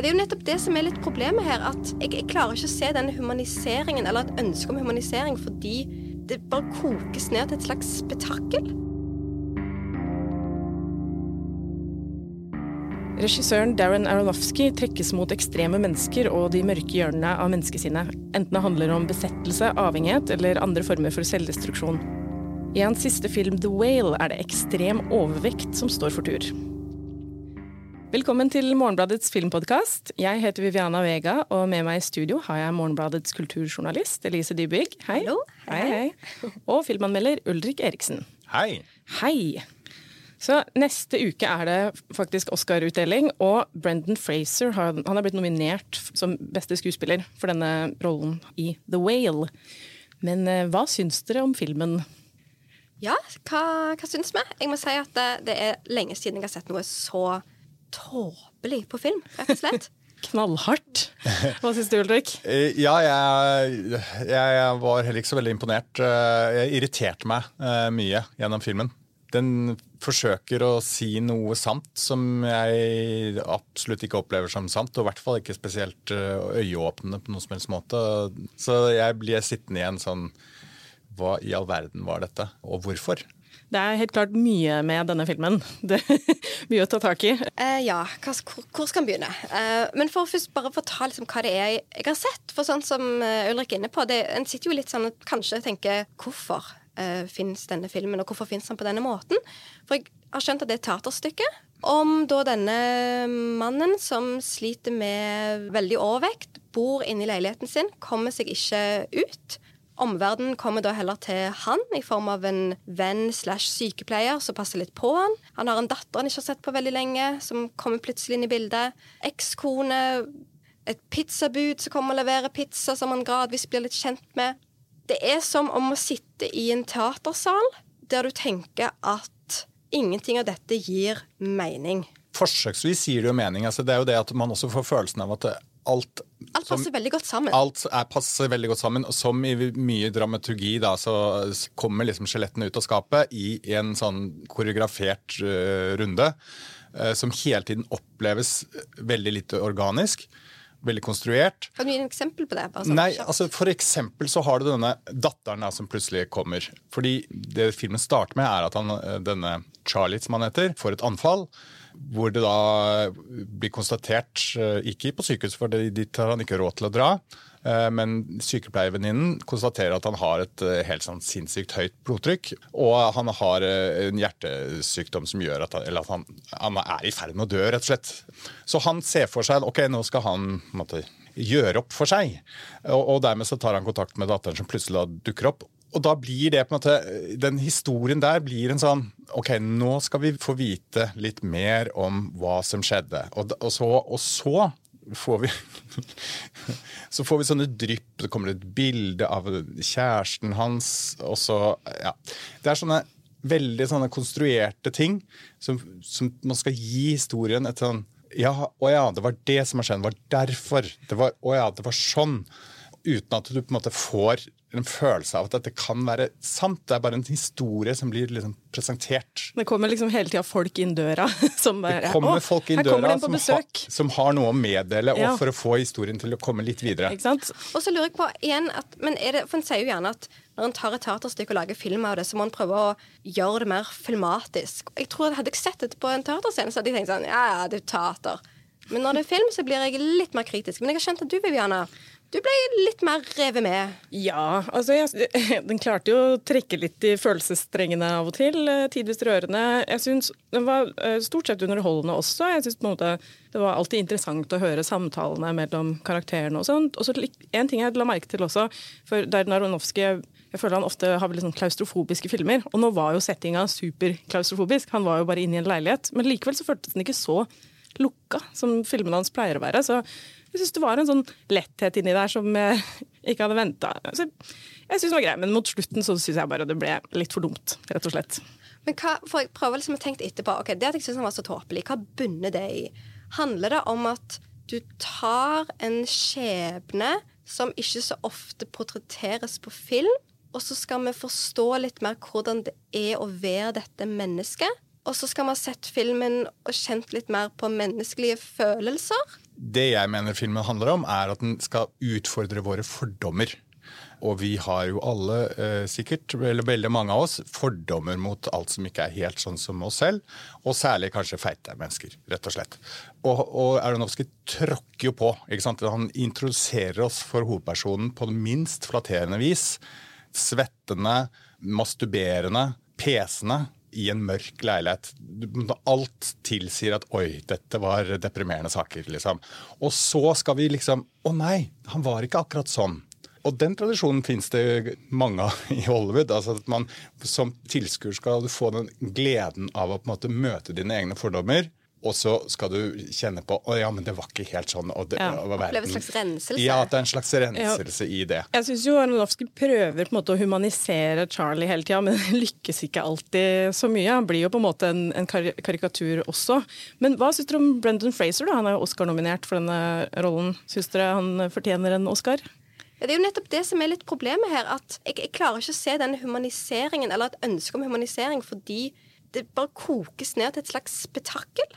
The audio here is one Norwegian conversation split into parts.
Det er jo nettopp det som er litt problemet her. At jeg, jeg klarer ikke å se denne humaniseringen, eller et ønske om humanisering, fordi det bare kokes ned til et slags spetakkel. Regissøren Darren Aronofsky trekkes mot ekstreme mennesker og de mørke hjørnene av menneskesinnet, enten det handler om besettelse, avhengighet eller andre former for selvdestruksjon. I hans siste film The Whale er det ekstrem overvekt som står for tur. Velkommen til Morgenbladets filmpodkast. Jeg heter Viviana Vega, og med meg i studio har jeg Morgenbladets kulturjournalist Elise Dybygg. Hei. Hallo. Hei, hei. Og filmanmelder Ulrik Eriksen. Hei. Hei. Så neste uke er det faktisk Oscar-utdeling, og Brendan Fraser har, han er blitt nominert som beste skuespiller for denne rollen i The Whale. Men eh, hva syns dere om filmen? Ja, hva, hva syns vi? Jeg må si at det, det er lenge siden jeg har sett noe så tåpelig på film, rett og slett. Knallhardt. Hva syns du, Ulrik? Eh, Ja, jeg, jeg var heller ikke så veldig imponert. Eh, Jeg irriterte meg mye gjennom filmen. Den forsøker å si noe sant som jeg absolutt ikke opplever som sant. Og i hvert fall ikke spesielt eh, øyeåpnende på noen som helst måte. Så jeg blir sittende igjen sånn Hva i all verden var dette, og hvorfor? Det er helt klart mye med denne filmen. Det er mye å ta tak i. Uh, ja, hva, hvor, hvor skal en begynne? Uh, men for å først bare fortelle liksom, hva det er jeg, jeg har sett. For sånn som uh, Ulrik er inne på, det, en sitter jo litt sånn og kanskje tenker hvorfor uh, fins denne filmen, og hvorfor fins den på denne måten? For jeg har skjønt at det er et teaterstykke om da denne mannen som sliter med veldig overvekt, bor inne i leiligheten sin, kommer seg ikke ut. Omverdenen kommer da heller til han i form av en venn slash sykepleier som passer litt på han. Han har en datter han ikke har sett på veldig lenge, som kommer plutselig inn i bildet. Ekskone, et pizzabud som kommer og leverer pizza som han gradvis blir litt kjent med. Det er som om å sitte i en teatersal der du tenker at ingenting av dette gir mening. Forsøksvis gir det jo mening. Altså, det er jo det at man også får følelsen av at alt Alt som- passer veldig godt sammen. Alt er, passer veldig godt sammen. og Som i mye dramaturgi, da, så kommer liksom skjelettene ut av skapet i en sånn koreografert uh, runde. Uh, som hele tiden oppleves veldig lite organisk. Veldig konstruert. Kan du gi en eksempel på det? Sånn Nei, altså For eksempel så har du denne datteren da, som plutselig kommer. Fordi det filmen starter med, er at han, eh, denne Charlie, som han heter, får et anfall. Hvor det da blir konstatert, eh, ikke på sykehus, for de, dit har han ikke råd til å dra. Eh, Men sykepleiervenninnen konstaterer at han har et eh, helt sånn sinnssykt høyt blodtrykk. Og han har eh, en hjertesykdom som gjør at han, eller at han, han er i ferd med å dø, rett og slett. Så han ser for seg ok, nå skal han måtte, gjøre opp for seg. Og, og dermed så tar han kontakt med datteren som plutselig da dukker opp. Og da blir det på en måte, Den historien der blir en sånn Ok, nå skal vi få vite litt mer om hva som skjedde. Og, og, så, og så får vi Så får vi sånne drypp. Det kommer et bilde av kjæresten hans. Og så Ja. Det er sånne veldig sånne konstruerte ting som, som man skal gi historien et sånn ja, å ja, det var det som har skjedd. Det var derfor. Det var, å ja, det var sånn. Uten at du på en måte får en følelse av at dette kan være sant. Det er bare en historie som blir liksom presentert. Det kommer liksom hele tida folk inn døra som bare Det kommer folk inn døra som, har- som har noe å meddele, Ja. og for å få historien til å komme litt videre. Ikke sant? Og så lurer jeg på igjen at, men er det, For en sier jo gjerne at når en tar et teaterstykke og lager film av det, så må en prøve å gjøre det mer filmatisk. Jeg tror at Hadde jeg sett det på en teaterscene, så hadde jeg tenkt sånn Ja, ja, det er teater. Men når det er film, så blir jeg litt mer kritisk. Men jeg har skjønt at du, Viviana, du ble litt mer revet med. Ja, altså jeg, Den klarte jo å trekke litt i følelsesstrengene av og til. eh, Tidvis rørende. Jeg syns den var eh, stort sett underholdende også. Jeg synes på en måte Det var alltid interessant å høre samtalene mellom karakterene og sånt. Og så en ting jeg la merke til også, for der Naronovskij jeg føler han ofte har veldig sånn klaustrofobiske filmer, og nå var jo settinga superklaustrofobisk. Han var jo bare inne i en leilighet, men likevel så føltes den ikke så lukka som filmene hans pleier å være. Så jeg syns det var en sånn letthet inni der som jeg ikke hadde venta. Altså, jeg synes det var greit, men mot slutten så syns jeg bare det ble litt for dumt, rett og slett. Men hva, for jeg prøver liksom å tenke etterpå ok, Det at jeg syns han var så tåpelig, hva bunner det i? Handler det om at du tar en skjebne som ikke så ofte portretteres på film. Og så skal vi forstå litt mer hvordan det er å være dette mennesket. Og så skal vi ha sett filmen og kjent litt mer på menneskelige følelser. Det jeg mener filmen handler om, er at den skal utfordre våre fordommer. Og vi har jo alle, eh, sikkert, eller veldig mange av oss, fordommer mot alt som ikke er helt sånn som oss selv. Og særlig kanskje feite mennesker, rett og slett. Og, og Aronofsky tråkker jo på. ikke sant? Han introduserer oss for hovedpersonen på det minst flatterende vis. Svettende, masturberende, pesende i en mørk leilighet. Alt tilsier at 'oi, dette var deprimerende saker'. liksom. Og så skal vi liksom 'Å nei, han var ikke akkurat sånn'. Og den tradisjonen finnes det mange av i Hollywood. altså at man Som tilskuer skal du få den gleden av å på en måte møte dine egne fordommer. Og så skal du kjenne på å ja, men det var ikke helt sånn. Og det, Ja. og Oppleve en slags renselse. Ja, at det er en slags renselse i det. Jeg syns jo Aronofsky prøver på en måte å humanisere Charlie hele tida, men lykkes ikke alltid så mye. Han blir jo på en måte en, en kar karikatur også. Men hva syns dere om Brendan Fraser? da? Han er jo Oscar-nominert for denne rollen. Syns dere han fortjener en Oscar? Ja, Det er jo nettopp det som er litt problemet her. At jeg, jeg klarer ikke å se den humaniseringen, eller et ønske om humanisering, fordi det bare kokes ned til et slags spetakkel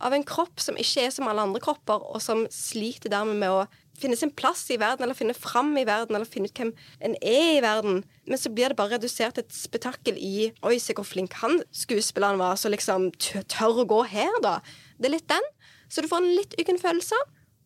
av en kropp som ikke er som alle andre kropper, og som sliter dermed med å finne sin plass i verden, eller finne fram i verden, eller finne ut hvem en er i verden. Men så blir det bare redusert til et spetakkel i Oi, se hvor flink han skuespilleren var, så liksom tør å gå her, da. Det er litt den. Så du får en litt uggen følelse.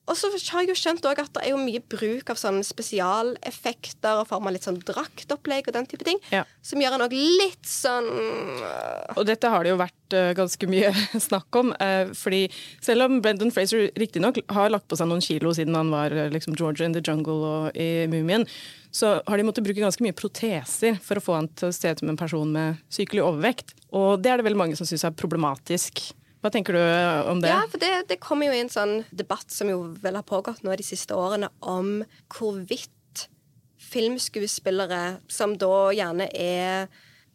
Og så har jeg jo skjønt at det er mye bruk av sånne spesialeffekter og form av litt sånn draktopplegg og den type ting, Ja. som gjør han òg litt sånn øh, Og dette har det jo vært uh, ganske mye snakk om. uh, fordi selv om Brendan Fraser riktignok har lagt på seg noen kilo siden han var uh, liksom Georgia in the Jungle og i Mumien, så har de måttet bruke ganske mye proteser for å få han til å se ut som en person med sykelig overvekt. Og det er det veldig mange som syns er problematisk. Hva tenker du om det? Ja, for det, det kommer jo i en sånn debatt som jo vel har pågått nå de siste årene, om hvorvidt filmskuespillere, som da gjerne er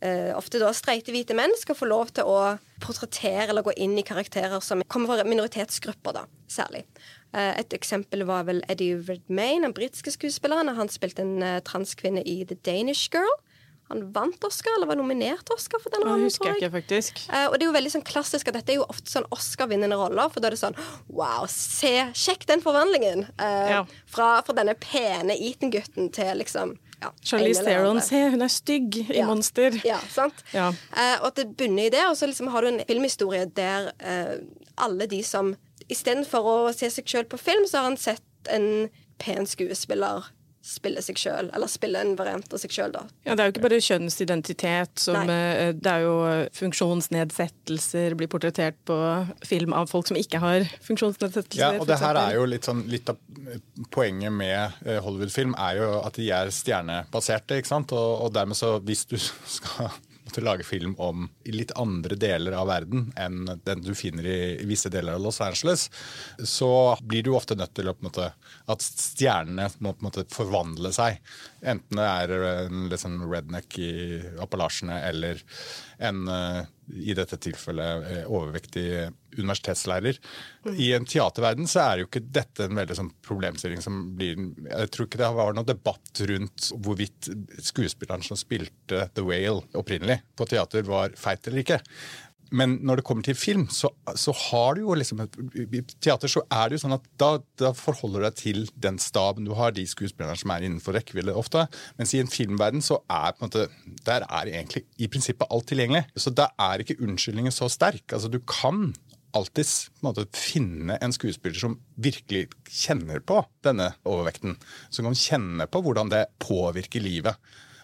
eh, ofte da streite hvite menn, skal få lov til å portrettere eller gå inn i karakterer som kommer fra minoritetsgrupper, da, særlig. Eh, et eksempel var vel Eddie Redmayne, den britiske skuespilleren. Han spilte en eh, transkvinne i The Danish Girl. Han vant Oscar, eller var nominert til Oscar for den rollen. husker tror jeg ikke, faktisk. Eh, og det er jo veldig sånn klassisk at dette er jo ofte sånn Oscar-vinnende roller. For da er det sånn Wow, se, sjekk den forvandlingen! Eh, Ja. fra, fra denne pene Eton-gutten til liksom ja, Charlize Theron, se, hun er stygg i Ja. Monster. Ja, sant? Ja. Eh, og at det bunner i det. Og så liksom har du en filmhistorie der eh, alle de som Istedenfor å se seg sjøl på film, så har han sett en pen skuespiller spille seg sjøl. Eller spille en variant av seg sjøl, da. Ja, Det er jo ikke bare kjønnsidentitet. Som, Nei. eh, det er jo funksjonsnedsettelser blir portrettert på film av folk som ikke har funksjonsnedsettelser. Ja, og det her er jo litt, sånn, litt av poenget med eh, Hollywood-film er jo at de er stjernebaserte. ikke sant? Og, og dermed så, hvis du skal måtte lage film om litt andre deler av verden enn den du finner i, visse deler av Los Angeles, så blir du ofte nødt til å, måte, at stjernene må på en måte forvandle seg. Enten det er en litt sånn redneck i Appalachene eller en eh, i dette tilfellet eh, overvektig universitetslærer. I en teaterverden så er jo ikke dette en veldig sånn problemstilling som blir Jeg tror ikke det var noen debatt rundt hvorvidt skuespilleren som spilte The Whale opprinnelig på teater, var feit eller ikke. Men når det kommer til film, så, så har du jo liksom I teater så er det jo sånn at da, da forholder du deg til den staben du har, de skuespillerne som er innenfor rekkevidde ofte. Mens i en filmverden så er på en måte Der er egentlig i prinsippet alt tilgjengelig. Så da er ikke unnskyldningen så sterk. Altså du kan alltids en måte, finne en skuespiller som virkelig kjenner på denne overvekten. Som kan kjenne på hvordan det påvirker livet.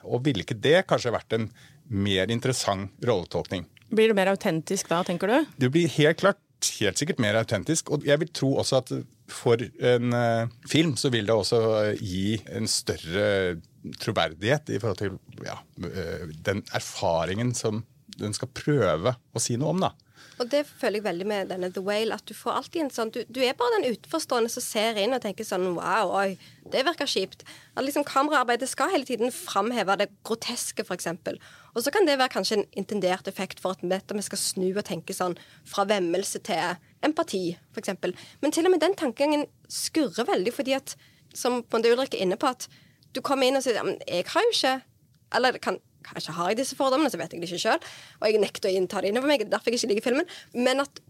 Og ville ikke det kanskje vært en mer interessant rolletolkning? Blir det mer autentisk da, tenker du? Det blir helt klart helt sikkert mer autentisk. Og jeg vil tro også at for en eh, film så vil det også eh, gi en større troverdighet i forhold til ja, eh, den erfaringen som den skal prøve å si noe om. da. Og det føler jeg veldig med denne The Whale. At du får alltid en sånn Du, du er bare den utenforstående som ser inn og tenker sånn Wow, oi, det virker kjipt. At liksom Kameraarbeidet skal hele tiden framheve det groteske, f.eks. Og så kan det være kanskje en intendert effekt for at vi, at skal snu og tenke sånn fra vemmelse til empati, f.eks. Men til og med den tankegangen skurrer veldig, fordi at som Bonde Ulrik er inne på, at du kommer inn og sier men jeg har jo ikke Eller kan, kanskje har jeg disse fordommene, så vet jeg det ikke sjøl. Og jeg nekter å innta det innover meg, derfor jeg ikke liker filmen. Men at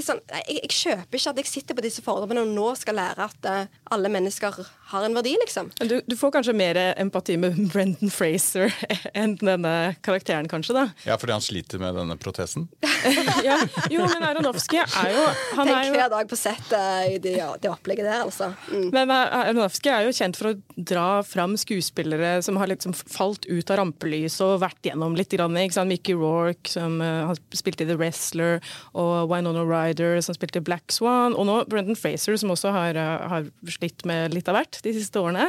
sånn, jeg, jeg kjøper ikke at jeg sitter på disse fordommene og nå skal lære at uh, alle mennesker har en verdi, liksom. Du, du, får kanskje mer empati med Brendan Fraser enn denne karakteren, kanskje? da? Ja, fordi han sliter med denne protesen? ja. Jo, men Aronofsky er jo han Tenk hver dag på settet i det, det opplegget der, altså. Mm. Men Aronofsky er jo kjent for å dra fram skuespillere som har liksom falt ut av rampelyset og vært gjennom litt. Grann, ikke sant? Mickey Rorke, som uh, har spilt i The Wrestler, og Winona Ryder, som spilte Black Swan, og nå Brendan Fraser, som også har, uh, har slitt med litt av hvert de siste årene.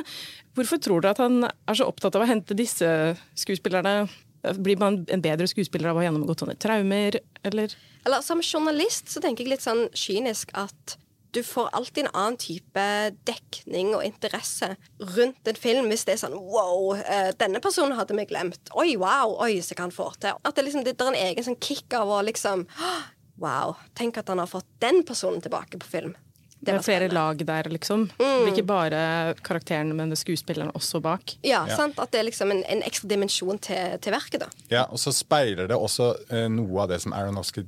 Hvorfor tror dere at han er så opptatt av å hente disse skuespillerne? Blir man en bedre skuespiller av å ha gjennomgått sånne traumer, eller? Eller Som journalist så tenker jeg litt sånn kynisk at du får alltid en annen type dekning og interesse rundt en film hvis det er sånn Wow, eh, denne personen hadde vi glemt. Oi, wow, oi, så kan han få til. At det, liksom, det er en egen sånn kick av å liksom Wow, tenk at han har fått den personen tilbake på film. Det, er flere lag der, liksom. Mm. Ikke bare karakterene, men skuespillerne også bak. Ja, ja. sant? At det er liksom en, en ekstra dimensjon til, til, verket. da. Ja, Og så speiler det også eh, noe av det som Aronofsky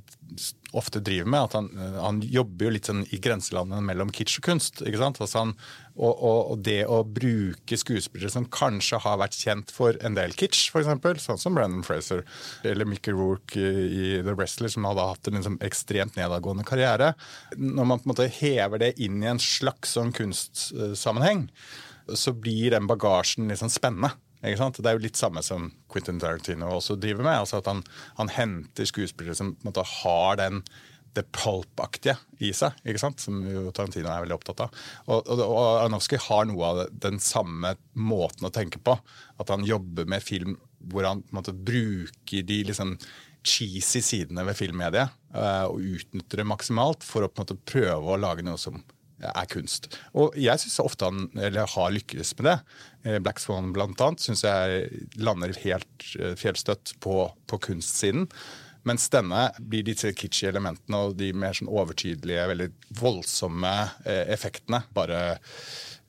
ofte driver med. at han, eh, han, jobber jo litt sånn i grenselandene mellom kitsch og kunst. ikke sant? Altså han, og, og, og, det å bruke skuespillere som kanskje har vært kjent for en del kitsch, f.eks., sånn som Brandon Fraser eller Mickey Rourke i, The Wrestler, som hadde hatt en liksom ekstremt nedadgående karriere. Når man på en måte hever det inn i en slags sånn kunstsammenheng, så blir den bagasjen litt liksom spennende. Det er jo litt samme som Quentin Tarantino også driver med. altså at Han, han henter skuespillere som måte har den det pulp-aktige i seg, ikke sant? som jo Tarantino er veldig opptatt av. Og, og, og Aronofsky har noe av den samme måten å tenke på. At han jobber med film hvor han måte bruker de liksom cheesy sidene ved filmmediet uh, og utnytter det maksimalt for å måte prøve å lage noe som er kunst. Og jeg syns ofte han eller har lykkes med det. Eh, Black Swan blant annet syns jeg lander helt eh, fjellstøtt på, på kunstsiden. Mens denne blir disse kitschy elementene og de mer sånn overtydelige, veldig voldsomme eh, effektene bare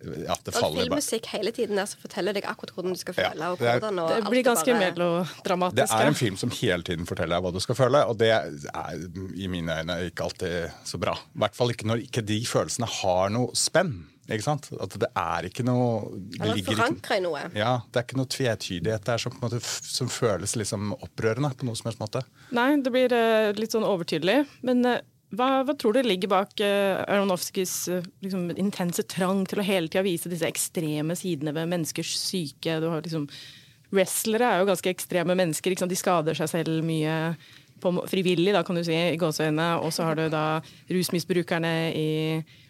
ja, det faller Filmmusikk hele tiden der som forteller deg akkurat hvordan du skal føle. Ja, det, er, og det blir ganske bare... melodramatisk. Det er en film som hele tiden forteller deg hva du skal føle, og det er i mine øyne ikke alltid så bra. I hvert fall ikke når ikke de følelsene har noe spenn. Ikke sant? At det er ikke noe Eller forankra i noe. Ja, Det er ikke noe tvetydighet der som, måte, som, føles liksom opprørende på noe som helst måte. Nei, det blir uh, litt sånn overtydelig. Men uh, hva, hva, tror du ligger bak uh, Aronovskijs uh, liksom, intense trang til å hele tida vise disse ekstreme sidene ved menneskers syke? Du har liksom, Wrestlere er jo ganske ekstreme mennesker. De skader seg selv mye på, frivillig, da, kan du si, i gåseøynene. Og så har du da rusmisbrukerne i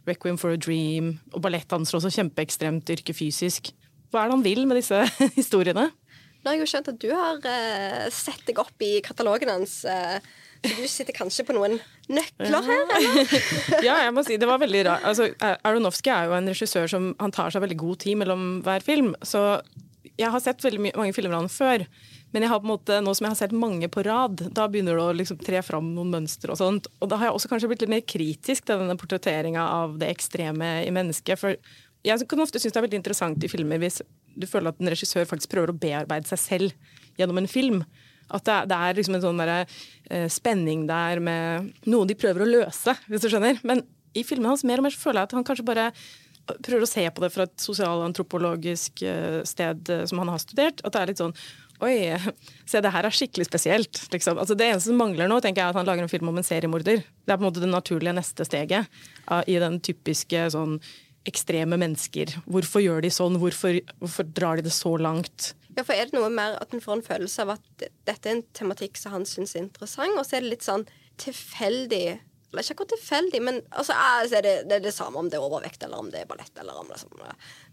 Requiem for a Dream. Og ballettdansere også kjempeekstremt yrke fysisk. Hva er det han vil med disse historiene? Nå har jeg jo skjønt at du har uh, sett deg opp i katalogen hans. Uh du sitter kanskje på noen nøkler her, eller? ja, jeg må si det var veldig rart. Altså, Aronofsky er jo en regissør som han tar seg veldig god tid mellom hver film. Så jeg har sett veldig mange filmer av han før. Men jeg har på en måte, nå som jeg har sett mange på rad, da begynner det å liksom tre fram noen mønstre. Og sånt. Og da har jeg også kanskje blitt litt mer kritisk til denne portretteringa av det ekstreme i mennesket. For jeg kan ofte synes det er veldig interessant i filmer hvis du føler at en regissør faktisk prøver å bearbeide seg selv gjennom en film. At det, det er liksom en sånn der, eh, spenning der med noe de prøver å løse, hvis du skjønner. Men i filmene hans mer og mer føler jeg at han kanskje bare prøver å se på det fra et sosialantropologisk uh, sted uh, som han har studert. At det er litt sånn Oi, se det her er skikkelig spesielt. Liksom. Altså, det eneste som mangler nå, tenker jeg er at han lager en film om en seriemorder. Det er på en måte det naturlige neste steget i den typiske sånn ekstreme mennesker. Hvorfor gjør de sånn? Hvorfor, hvorfor drar de det så langt? Ja, for Er det noe mer at en får en følelse av at dette er en tematikk som han syns er interessant, og så er det litt sånn tilfeldig Eller ikke akkurat tilfeldig, men altså, er det, det, er det samme om det er overvekt, eller om det er ballett, eller om det er sånn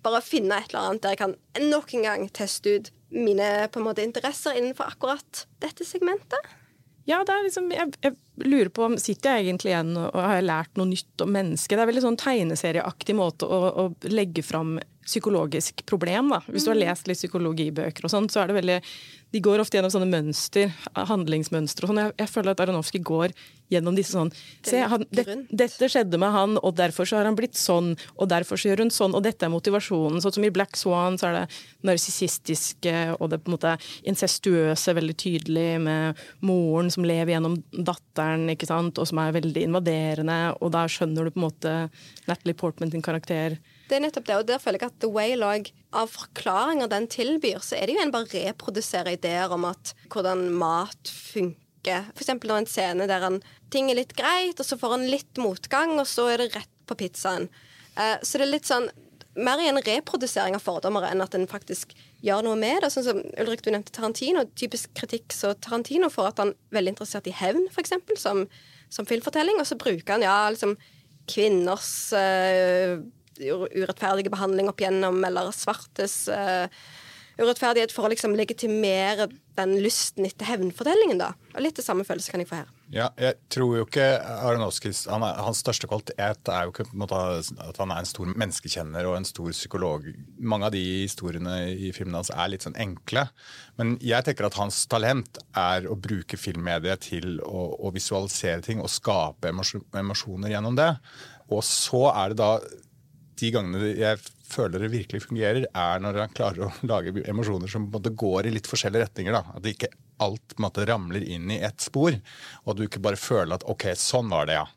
Bare finne et eller annet der jeg kan nok en gang teste ut mine på en måte interesser innenfor akkurat dette segmentet. Ja, det er liksom, jeg, jeg, lurer på om sitter jeg egentlig igjen og, og har lært noe nytt om mennesket. Det er veldig sånn tegneserieaktig måte å, å legge fram psykologisk problem. da. Hvis du har lest litt psykologibøker og sånt, så er det veldig De går ofte gjennom sånne mønster, handlingsmønstre og sånn. Jeg, jeg, føler at Aronofsky går gjennom disse sånn Se, han, det, dette skjedde med han, og derfor så har han blitt sånn, og derfor så gjør hun sånn, og dette er motivasjonen. Sånn som i Black Swan så er det narsissistiske og det på en måte incestuøse veldig tydelig med moren som lever gjennom datteren, ikke sant, og som er veldig invaderende, og da skjønner du på en måte Natalie Portman sin karakter det er nettopp det, og der føler jeg at The Whale òg, av forklaringer den tilbyr, så er det jo en bare reproduserer ideer om at hvordan mat funker. For eksempel når en scene der han, ting er litt greit, og så får han litt motgang, og så er det rett på pizzaen. Uh, så det er litt sånn mer i en reprodusering av fordommer enn at en faktisk gjør noe med det. Sånn som Ulrik, du nevnte Tarantino. Typisk kritikk så Tarantino får at han er veldig interessert i hevn, f.eks., som, som filmfortelling. Og så bruker han ja, liksom kvinners uh, urettferdige behandling opp igjennom, eller svartes uh, urettferdighet for å liksom legitimere den lysten etter hevnfortellingen. da. Og Litt det samme følelse kan jeg få her. Ja, jeg tror jo ikke Aronovskis, han Hans største kvalitet er jo ikke måte, at han er en stor menneskekjenner og en stor psykolog. Mange av de historiene i filmen hans er litt sånn enkle. Men jeg tenker at hans talent er å bruke filmmediet til å, å visualisere ting og skape emosjoner gjennom det. Og så er det da de gangene jeg føler det virkelig fungerer, er når han klarer å lage emosjoner som går i litt forskjellige retninger. Da. At ikke alt måte ramler inn i ett spor, og at du ikke bare føler at OK, sånn var det, ja.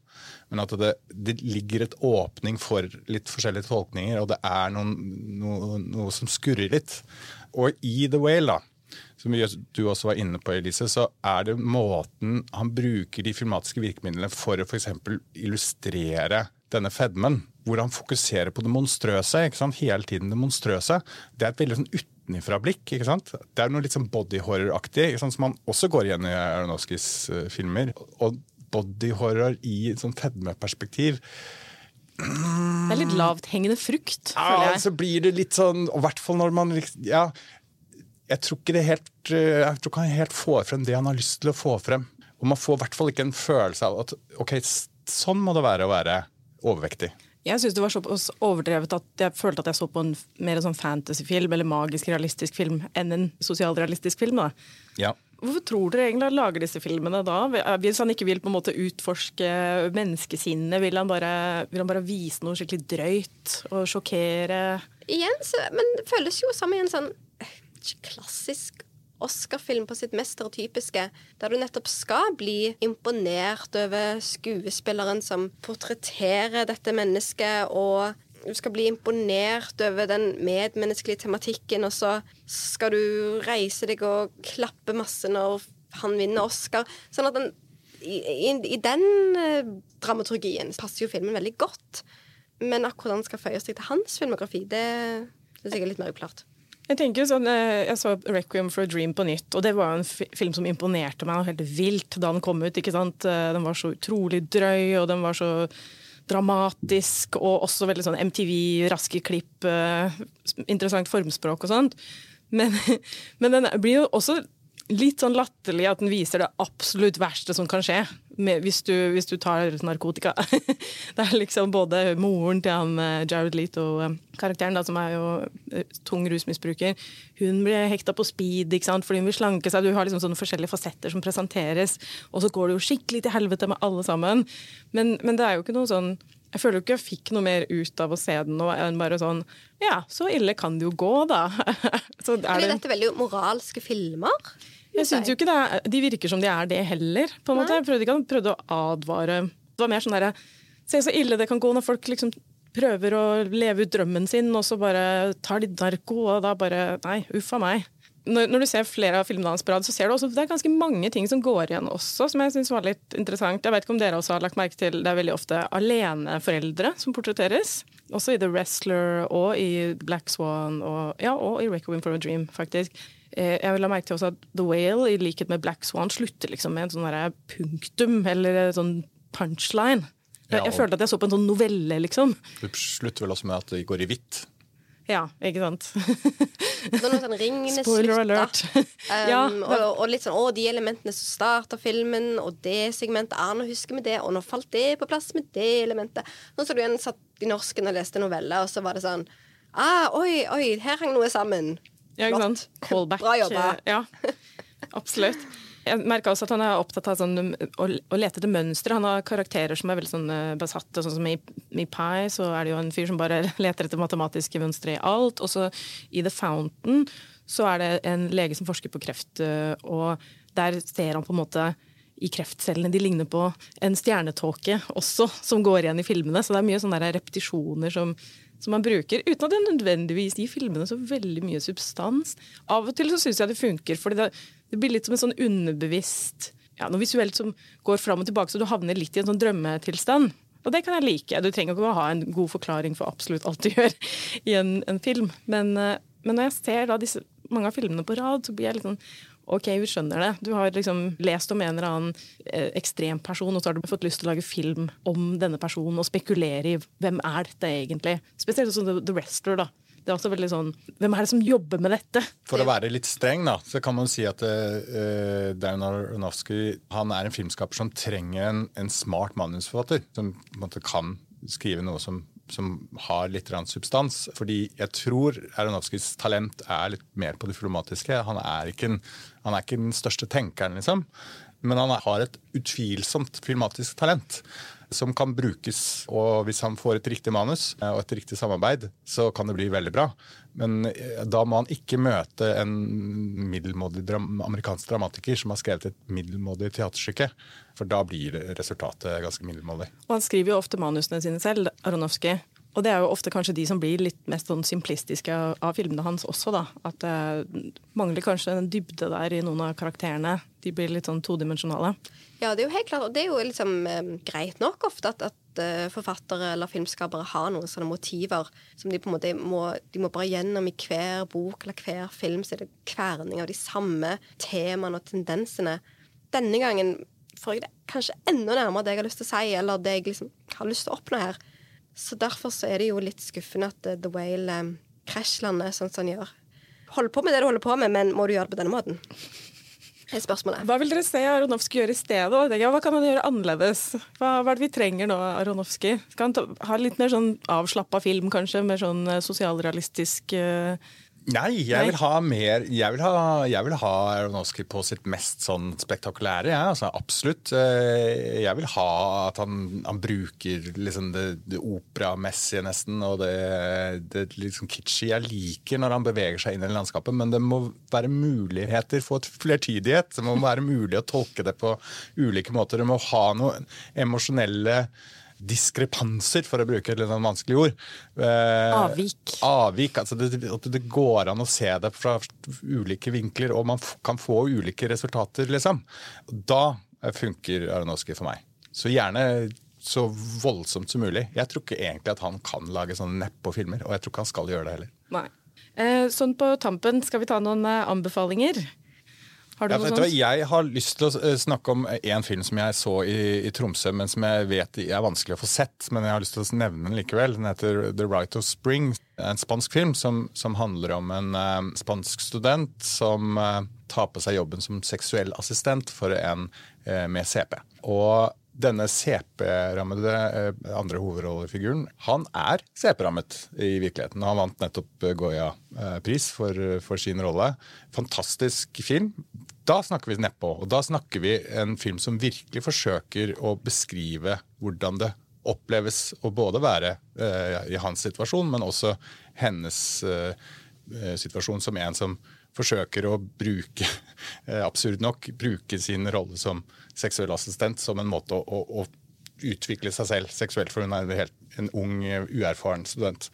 Men at det, det ligger et åpning for litt forskjellige tolkninger, og det er noen, noe, noe, som skurrer litt. Og i The Whale, da, som du også var inne på, Elise, så er det måten han bruker de filmatiske virkemidlene for å f.eks. illustrere denne fedmen, hvor han fokuserer på det monstrøse. ikke sant? Hele tiden det monstrøse. Det er et veldig sånn utenifra-blikk. ikke sant? Det er noe litt sånn body horror-aktig, som man også går igjen i Aronofskis uh, filmer. Og body horror i et sånn fedmeperspektiv. Det er litt lavthengende frukt, ja, føler jeg. Så blir det litt sånn, og i hvert fall når man ja, Jeg tror ikke det helt, eh, jeg tror ikke han helt får frem det han har lyst til å få frem. Og man får i hvert fall ikke en følelse av at ok, sånn må det være å være overvektig. Jeg syns det var såpass overdrevet at jeg følte at jeg så på en mer sånn fantasyfilm eller magisk realistisk film enn en sosialrealistisk film. da. Ja. Hvorfor tror dere egentlig han lager disse filmene da? Hvis han ikke vil på en måte utforske menneskesinnet, vil han bare, vil han bare vise noe skikkelig drøyt og sjokkere? Igjen, så, men det føles jo som i en sånn klassisk Oscar-film på sitt mest stereotypiske, der du nettopp skal bli imponert over skuespilleren som portretterer dette mennesket, og du skal bli imponert over den medmenneskelige tematikken, og så skal du reise deg og klappe masse når han vinner Oscar. Sånn at den, i, i, i, den uh, dramaturgien passer jo filmen veldig godt. Men akkurat den skal føye seg til hans filmografi, det, det er sikkert litt mer uklart. Jeg tenker sånn, eh, jeg så 'Requiem for a Dream' på nytt, og det var en film som imponerte meg helt vilt da den kom ut. ikke sant? Eh, den var så utrolig drøy, og den var så dramatisk, og også veldig sånn MTV, raske klipp, eh, interessant formspråk og sånt. Men, men den blir jo også litt sånn latterlig at den viser det absolutt verste som kan skje med, hvis, du, hvis, du, tar narkotika. det er liksom både moren til han eh, Jared Leto-karakteren, som er jo eh, tung rusmisbruker, hun blir hekta på speed ikke sant? fordi hun vil slanke seg. Du har liksom sånne forskjellige fasetter som presenteres, og så går det jo skikkelig til helvete med alle sammen. Men, men det er jo ikke noe sånn jeg føler jo ikke jeg fikk noe mer ut av å se den nå enn bare sånn Ja, så ille kan det jo gå, da. så er, det... dette veldig moralske filmer? Jeg synes jo ikke det De virker som de er det heller. på en måte. Jeg prøvde å prøvde å advare. Det var mer sånn derre Se så ille det kan gå når folk liksom prøver å leve ut drømmen sin, og så bare tar de narko, og da bare Nei, uff a meg. Når, når, du ser flere av filmene hans på rad, så ser du også det er ganske mange ting som går igjen også, som jeg syns var litt interessant. Jeg vet ikke om dere også har lagt merke til det er veldig ofte aleneforeldre som portretteres. Også i The Wrestler og i Black Swan og, ja, og i Requiem for a Dream, faktisk. Eh, jeg vil ha merke til også at The Whale, i likhet med Black Swan, slutter liksom med en sånn punktum, eller en sånn punchline. Jeg, jeg følte at jeg så på en sånn novelle, liksom. Du slutter vel også med at det går i hvitt. Ja, ikke sant. Når sånn ringene Spoiler alert. um, ja, og, og, litt sånn, å, de elementene som starter filmen, og det segmentet Ah, nå husker vi det, og nå falt det på plass med det elementet. Nå så du igjen satt i norsken og leste novelle, og så var det sånn Ah, oi, oi, her hang noe sammen. Ja, ikke sant? Callback. Bra jobba. Ja, absolutt. Jeg merka også at han er opptatt av sånn, å, å lete etter mønstre. Han har karakterer som er veldig sånn, eh, besatte. Sånn som i, i Pie så er det jo en fyr som bare leter etter matematiske mønstre i alt. Og så i The Fountain så er det en lege som forsker på kreft, eh, og der ser han på en måte i kreftcellene. De ligner på en stjernetåke også, som går igjen i filmene. Så det er mye sånne repetisjoner som, som man bruker, uten at det nødvendigvis gir filmene så veldig mye substans. Av og til så syns jeg det funker, for det, det blir litt som en sånn underbevisst ja, Noe visuelt som går fram og tilbake, så du havner litt i en sånn drømmetilstand. Og det kan jeg like. Du trenger ikke å ha en god forklaring for absolutt alt du gjør i en, en film. Men, eh, men når jeg ser disse, mange av filmene på rad, så blir jeg litt sånn OK, vi skjønner det. Du har liksom lest om en eller annen eh, ekstrem person, og så har du fått lyst til å lage film om denne personen og spekulere i hvem er dette egentlig. Spesielt sånn The, The Wrestler, da. Det er også veldig sånn Hvem er det som jobber med dette? For å være litt streng, da, så kan man si at uh, Darren Aronofsky han er en filmskaper som trenger en, en smart manusforfatter. Som på en måte kan skrive noe som, som har litt substans. Fordi jeg tror Aronovskijs talent er litt mer på det filomatiske. Han er ikke, en, han er ikke den største tenkeren, liksom. Men han har et utvilsomt filmatisk talent som kan brukes. Og hvis han får et riktig manus eh, og et riktig samarbeid, så kan det bli veldig bra. Men eh, da må han ikke møte en middelmådig dram amerikansk dramatiker som har skrevet et middelmådig teaterstykke. For da blir resultatet ganske middelmådig. Og han skriver jo ofte manusene sine selv, Aronofsky. Og det er jo ofte kanskje de som blir litt mest sånn simplistiske av, filmene hans også, da. At det mangler kanskje en dybde der i noen av karakterene. De blir litt sånn todimensjonale. Ja, det er jo helt klart, og det er jo liksom eh, greit nok ofte at, at eh, forfattere eller filmskapere har noen sånne motiver som de på en måte må, de må bare gjennom i hver bok eller hver film. Så er det kverning av de samme temaene og tendensene. Denne gangen får jeg det kanskje enda nærmere det jeg har lyst til å si, eller det jeg liksom har lyst til å oppnå her. Så derfor så er det jo litt skuffende at eh, The Whale um, krasjlander sånn som han gjør. Hold på med det du holder på med, men må du gjøre det på denne måten? Det er spørsmålet. Hva vil dere se Aronofsky gjøre i stedet? Ja, hva kan han gjøre annerledes? Hva, hva er det vi trenger nå, Aronofsky? Skal han ta, ha litt mer sånn avslappa film, kanskje? Mer sånn sosialrealistisk uh, Nei, jeg vil ha mer Jeg vil ha, jeg vil ha Aronofsky på sitt mest sånn spektakulære. Ja, altså, absolutt. Eh, Jeg vil ha at han, han bruker liksom det, det operamessige nesten, og det, det liksom kitschy. Jeg liker når han beveger seg inn i landskapet, men det må være muligheter for et flertydighet. Det må være mulig å tolke det på ulike måter. Det må ha noen emosjonelle diskrepanser, for å bruke et litt sånn vanskelig ord. Eh, Avvik. Avvik, altså det, det går an å se det fra ulike vinkler, og man kan få ulike resultater, liksom. Da eh, funker Aronofsky for meg. Så gjerne så voldsomt som mulig. Jeg tror ikke egentlig at han kan lage sånne neppe-filmer, og jeg tror ikke han skal gjøre det heller. Nei. Eh, sånn på tampen, skal vi ta noen eh, anbefalinger? Har du Ja, noe sånt? jeg har lyst til å eh, snakke om en film som jeg så i, i Tromsø, men som jeg vet er vanskelig å få sett. Men jeg har lyst til å nevne den likevel. Den heter The Right of Spring. En spansk film som, som handler om en uh, spansk student som uh, tar på seg jobben som seksuell assistent for en uh, med CP. Og denne CP-rammede andre hovedrollefiguren, han er CP-rammet i virkeligheten. Han vant nettopp Goya-pris for, for sin rolle. Fantastisk film. Da snakker vi nedpå, og da snakker vi en film som virkelig forsøker å beskrive hvordan det oppleves å både være uh, i hans situasjon, men også hennes eh, situasjon som en som forsøker å bruke, absurd nok, bruke sin rolle som seksuell assistent som en måte å, å, å utvikle seg selv seksuelt, for hun er en, helt, en ung, eh, uerfaren student.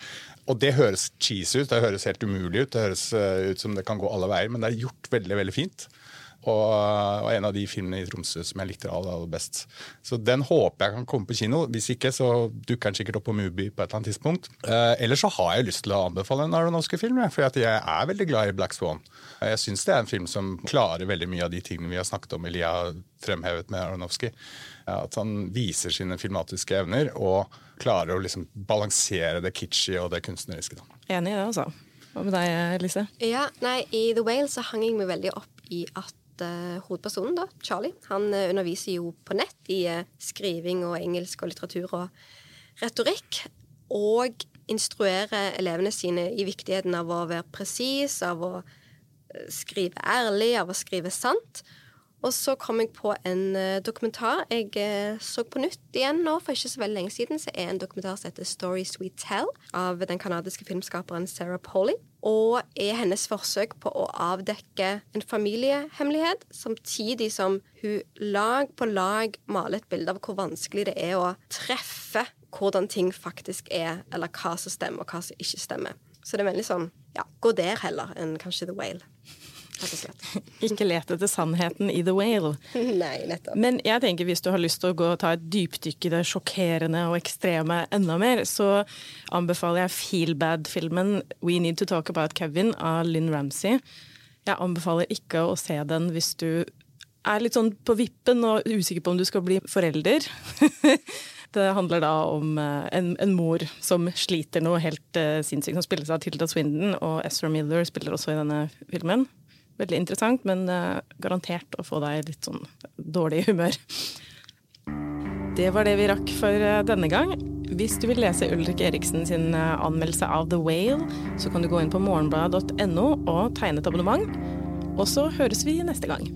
Og det høres cheesy ut, det høres helt umulig ut, det høres eh, ut som det kan gå alle veier, men det er gjort veldig, veldig fint. Og, og en av de filmene i Tromsø som jeg likte aller, aller best. Så den håper jeg kan komme på kino. Hvis ikke så dukker den sikkert opp på Mubi på et eller annet tidspunkt. Eh, ellers så har jeg lyst til å anbefale en Aronofsky film, for jeg er veldig glad i Black Swan. Jeg syns det er en film som klarer veldig mye av de tingene vi har snakket om, eller jeg har fremhevet med Aronofsky. Ja, At han viser sine filmatiske evner og klarer å liksom balansere det kitschy og det kunstneriske. Da. Enig i det, altså. Hva med deg, Lise? Ja, nei, I The Whale så hang jeg meg veldig opp i at uh, hovedpersonen, da, Charlie, han uh, underviser jo på nett i uh, skriving og engelsk og litteratur og retorikk. Og instruerer elevene sine i viktigheten av å være presis, av å skrive ærlig, av å skrive sant. Og så kom jeg på en uh, dokumentar jeg uh, så på nytt igjen nå for ikke så veldig lenge siden. Så er en dokumentar som heter Stories We Tell av den kanadiske filmskaperen Sarah Polly. Og er hennes forsøk på å avdekke en familiehemmelighet, samtidig som hun lag på lag maler et bilde av hvor vanskelig det er å treffe hvordan ting faktisk er, eller hva som stemmer, og hva som ikke stemmer. Så det er veldig sånn ja, gå der heller enn kanskje The Whale. Ikke let etter sannheten i The Whale. Nei, nettopp. Men jeg tenker hvis du har lyst til å gå og ta et dypdykk i det sjokkerende og ekstreme enda mer, så anbefaler jeg Feelbad-filmen We Need To Talk About Kevin av Lynn Ramsey. Jeg anbefaler ikke å se den hvis du er litt sånn på vippen og usikker på om du skal bli forelder. Det handler da om eh, en, en mor som sliter noe helt uh, sinnssykt, som spilles av Tilda Swindon, og Ezra Miller spiller også i denne filmen. Veldig interessant, men uh, garantert å få deg litt sånn dårlig humør. Det var det vi rakk for uh, denne gang. Hvis du vil lese Ulrik Eriksen sin uh, anmeldelse av The Whale, så kan du gå inn på morgenbladet.no og tegne et abonnement. Og så høres vi neste gang.